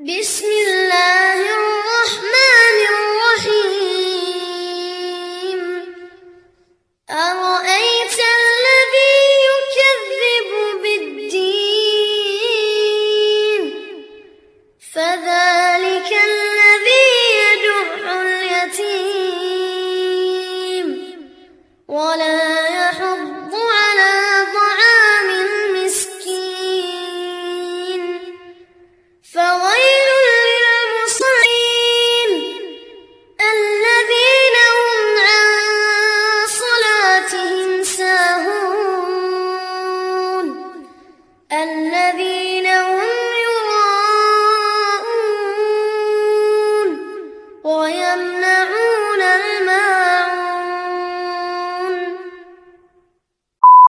بسم الله الرحمن الرحيم. أرأيت الذي يكذب بالدين؟ فذلك